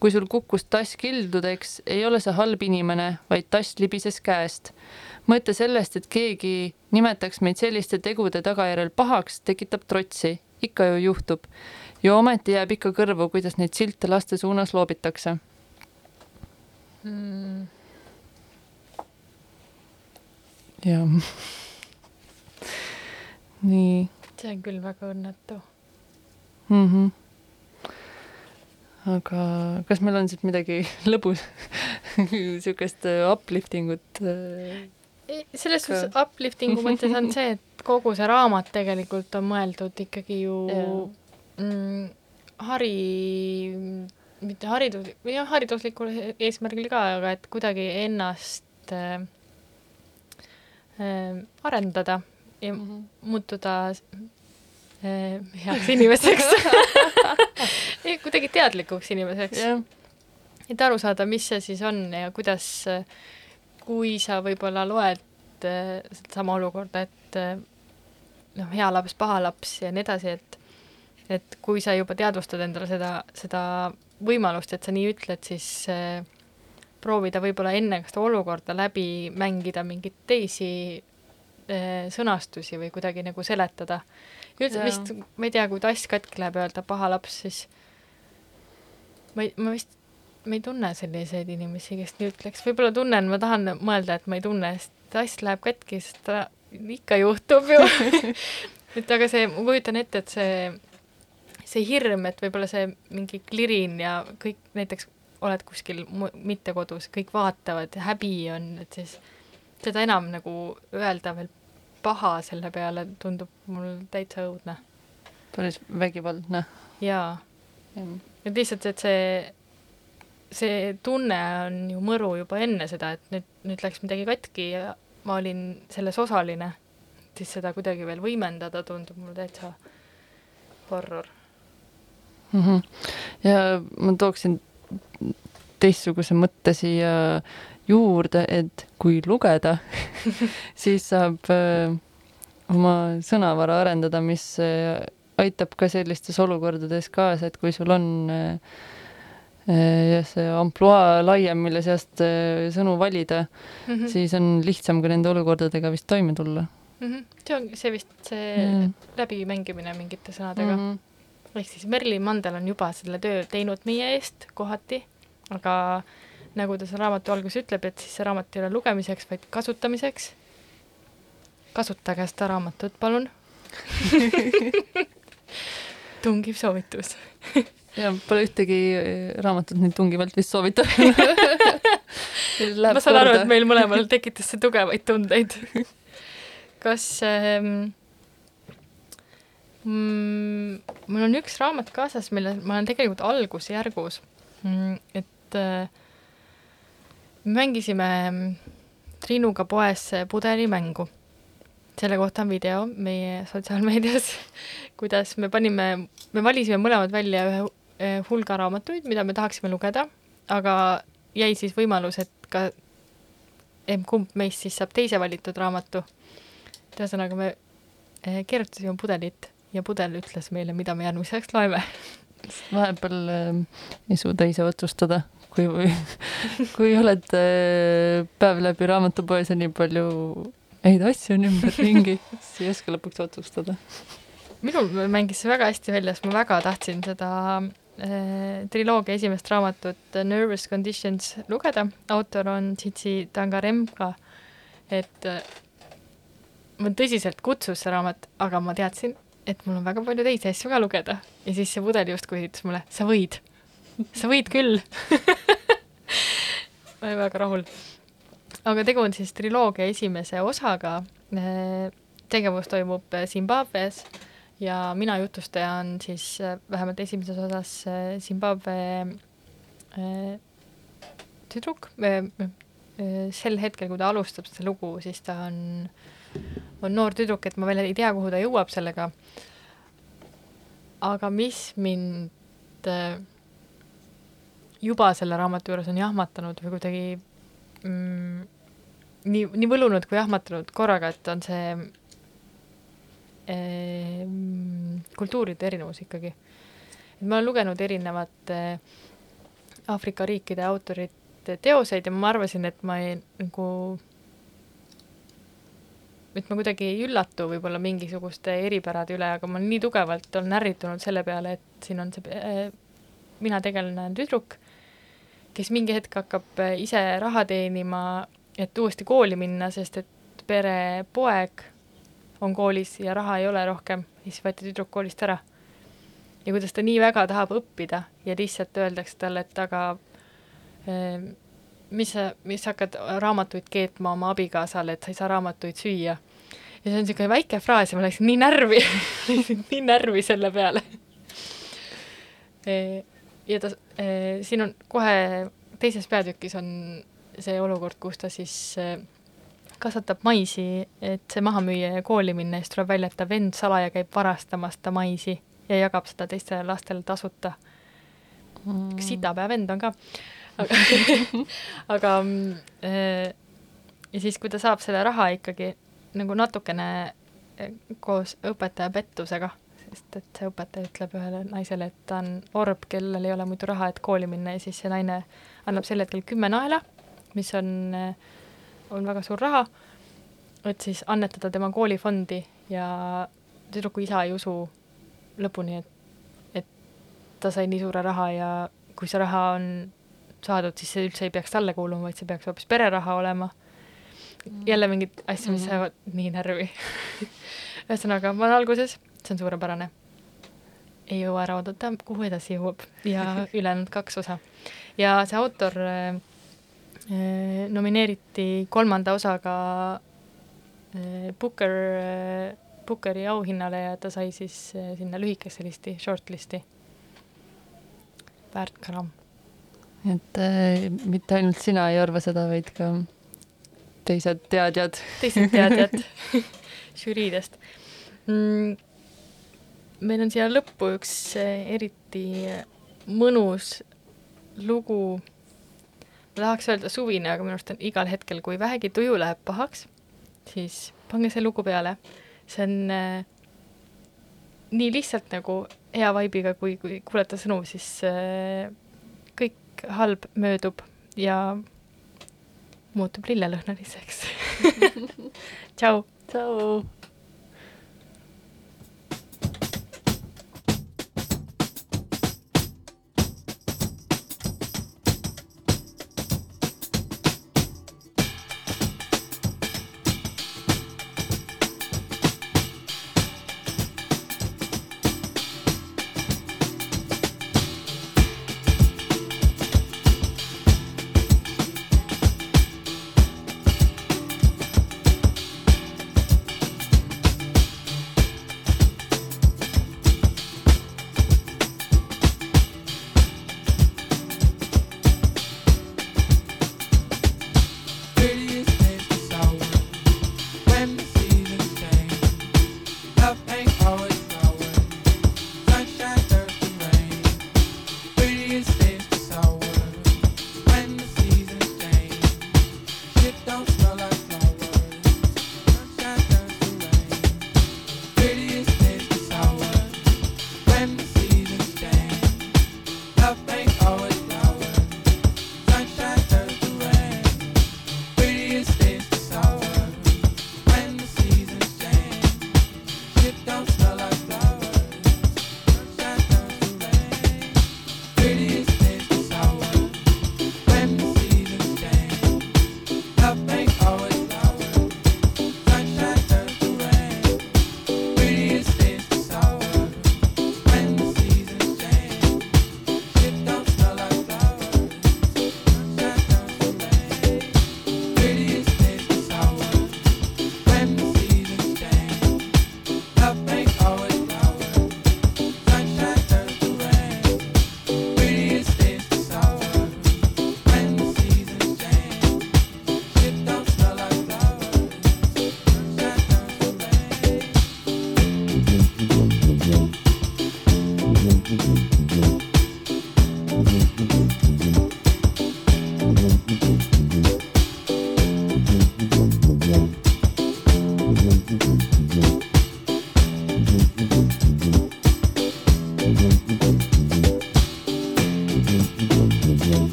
kui sul kukkus tass kildudeks, ei ole sa halb inimene, vaid tass libises käest. mõte sellest, et keegi nimetaks meid selliste tegude tagajärjel pahaks, tekitab trotsi, ikka ju juhtub. ja ometi jääb ikka kõrvu, kuidas neid silte laste suunas loobitakse hmm.. jah. (laughs) nii see on küll väga õnnetu. mm. -hmm. Aga kas meil on siis midagi (laughs) lõbus, niisugust uplifting ut? selles Ka- suhtes upliftingu mõttes on see, et kogu see raamat tegelikult on mõeldud ikkagi ju mm, hari, mitte haridus, jah, hariduslikul eesmärgil ka, aga et kuidagi ennast äh, äh, arendada ja muutuda äh, heaks inimeseks. (laughs) Kuidagi teadlikuks inimeseks, jah, et aru saada, mis see siis on ja kuidas, kui sa võib-olla loed äh, sedasama olukorda, et äh, noh, hea laps, paha laps ja nii edasi, et et kui sa juba teadvustad endale seda, seda võimalust, et sa nii ütled, siis äh, proovida võib-olla enne seda olukorda läbi mängida mingeid teisi äh, sõnastusi või kuidagi nagu seletada. üldse Jaa. vist, ma ei tea, kui tass katki läheb, öelda paha laps, siis ma ei, ma vist, ma ei tunne selliseid inimesi, kes nii ütleks, võib-olla tunnen, ma tahan mõelda, et ma ei tunne, sest tass läheb katki, sest ta ikka juhtub ju (laughs) et aga see, ma kujutan ette, et see, see hirm, et võib-olla see mingi klirin ja kõik näiteks oled kuskil mitte kodus, kõik vaatavad ja häbi on, et siis seda enam nagu öelda veel paha selle peale tundub mul täitsa õudne. päris vägivaldne. jaa et lihtsalt, et see, see tunne on ju mõru juba enne seda, et nüüd, nüüd läks midagi katki ja ma olin selles osaline, siis seda kuidagi veel võimendada tundub mulle täitsa horror. mm. -hmm. ja ma tooksin teistsuguse mõtte siia juurde, et kui lugeda, (laughs) siis saab äh, oma sõnavara arendada, mis äh, aitab ka sellistes olukordades kaasa, et kui sul on äh, äh, jah, see ampluaa laiem, mille seast äh, sõnu valida, Mm -hmm. siis on lihtsam ka nende olukordadega vist toime tulla. see on see vist see Mm. läbimängimine mingite sõnadega mm. -hmm. -hmm. ehk siis Merlin Mandel on juba selle töö teinud meie eest kohati, aga nagu ta seal raamatu alguses ütleb, et siis see raamat ei ole lugemiseks, vaid kasutamiseks. kasutage seda raamatut, palun. (laughs) tungiv soovitus. ja pole ühtegi äh, raamatut nii tungivalt vist soovitav. (laughs) ma saan aru, et meil mõlemal tekitas see tugevaid tundeid. kas ähm, mm, mul on üks raamat kaasas, mille ma olen tegelikult algusjärgus mm,, et äh, me mängisime Triinuga poes pudelimängu. selle kohta on video meie sotsiaalmeedias, (laughs) kuidas me panime, me valisime mõlemad välja ühe hulga raamatuid, mida me tahaksime lugeda, aga jäi siis võimalus, et ka emb-kumb meist siis saab teise valitud raamatu. ühesõnaga me eh, keerutasime pudelit ja pudel ütles meile, mida me järgmiseks loeme. vahepeal äh, ei suuda ise otsustada, kui, (laughs) kui oled äh, päev läbi raamatupoes ja nii palju häid asju on ümberringi, (laughs) siis ei oska lõpuks otsustada. minul mängis see väga hästi välja, sest ma väga tahtsin seda äh, triloogia esimest raamatut Nervous Conditions lugeda, autor on Tsitsi Tangaremka, et äh, mul tõsiselt kutsus see raamat, aga ma teadsin, et mul on väga palju teisi asju ka lugeda. Ja siis see pudel justkui ütles mulle, sa võid, sa võid küll ma olin väga rahul. aga tegu on siis triloogia esimese osaga. tegevus toimub äh, Zimbabwes ja mina jutustaja on siis äh, vähemalt esimeses osas äh, Zimbabwe äh, tüdruk. sel hetkel, kui ta alustab seda lugu, siis ta on, on noor tüdruk, et ma veel ei tea, kuhu ta jõuab sellega. aga mis mind äh, juba selle raamatu juures on jahmatanud või kuidagi mm, nii, nii võlunud kui jahmatanud korraga, et on see eh, kultuuride erinevus ikkagi. et ma olen lugenud erinevate Aafrika riikide autorite teoseid ja ma arvasin, et ma ei nagu, et ma kuidagi ei üllatu võib-olla mingisuguste eripärade üle, aga ma nii tugevalt olen ärritunud selle peale, et siin on see eh, mina tegelane on tüdruk, kes mingi hetk hakkab eh, ise raha teenima, et uuesti kooli minna, sest et pere poeg on koolis ja raha ei ole rohkem, siis võeti tüdruk koolist ära. ja kuidas ta nii väga tahab õppida ja lihtsalt öeldakse talle, et aga eh, mis sa, mis sa hakkad raamatuid keetma oma abikaasale, et sa ei saa raamatuid süüa. ja see on niisugune väike fraas ja ma läksin nii närvi (laughs) nii närvi selle peale Eh, (laughs) ja ta, siin on kohe teises peatükis on see olukord, kus ta siis eh, kasvatab maisi, et see maha müüa ja kooli minna siis tuleb välja, et ta vend salaja käib varastamas ta maisi ja jagab seda teistele lastele tasuta mm.. sitapea vend on ka. aga (laughs) aga äh, ja siis, kui ta saab selle raha ikkagi nagu natukene koos õpetaja pettusega sest et see õpetaja ütleb ühele naisele, et ta on orb, kellel ei ole muidu raha, et kooli minna ja siis see naine annab sel hetkel kümme naela, mis on, on väga suur raha, et siis annetada tema koolifondi ja tüdruku isa ei usu lõpuni, et, et ta sai nii suure raha ja kui see raha on saadud, siis see üldse ei peaks talle kuuluma, vaid see peaks hoopis pereraha olema. jälle mingid asju, mis ajavad mm -hmm. nii närvi (laughs) ühesõnaga, ma olen alguses see on suurepärane. ei jõua ära oodata, kuhu edasi jõuab ja (laughs) ülejäänud kaks osa. ja see autor äh, äh, nomineeriti kolmanda osaga äh, Booker äh,, Bookeri auhinnale ja ta sai siis äh, sinna lühikesse listi, shortlist'i. väärt gramm. et äh, mitte ainult sina ei arva seda, vaid ka teised teadjad. teised teadjad (laughs) (laughs) žüriidest mm meil on siia lõppu üks eh, eriti mõnus lugu, ma tahaks öelda suvine, aga minu arust on igal hetkel, kui vähegi tuju läheb pahaks, siis pange see lugu peale. see on äh, nii lihtsalt nagu hea vaibiga, kui, kui kuulete sõnu, siis äh, kõik halb möödub ja muutub lillelõhnaliseks (laughs) tšau. tšau.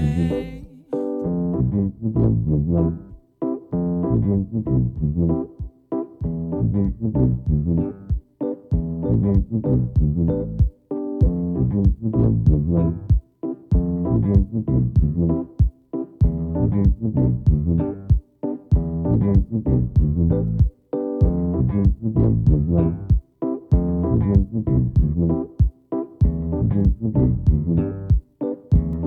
way.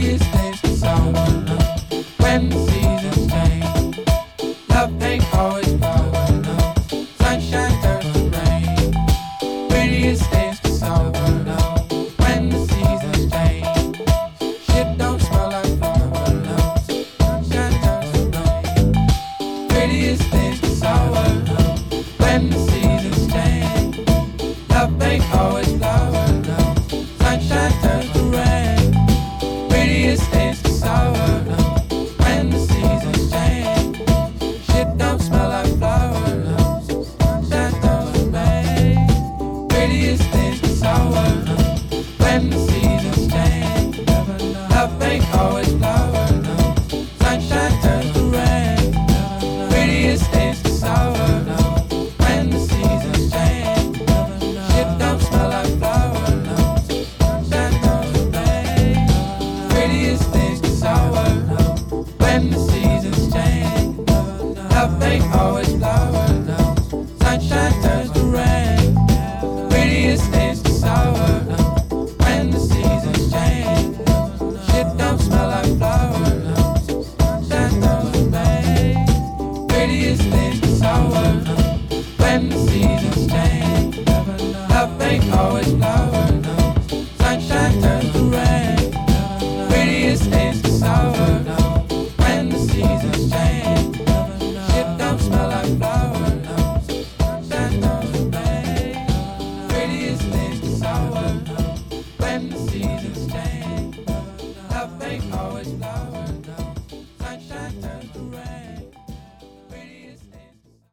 please.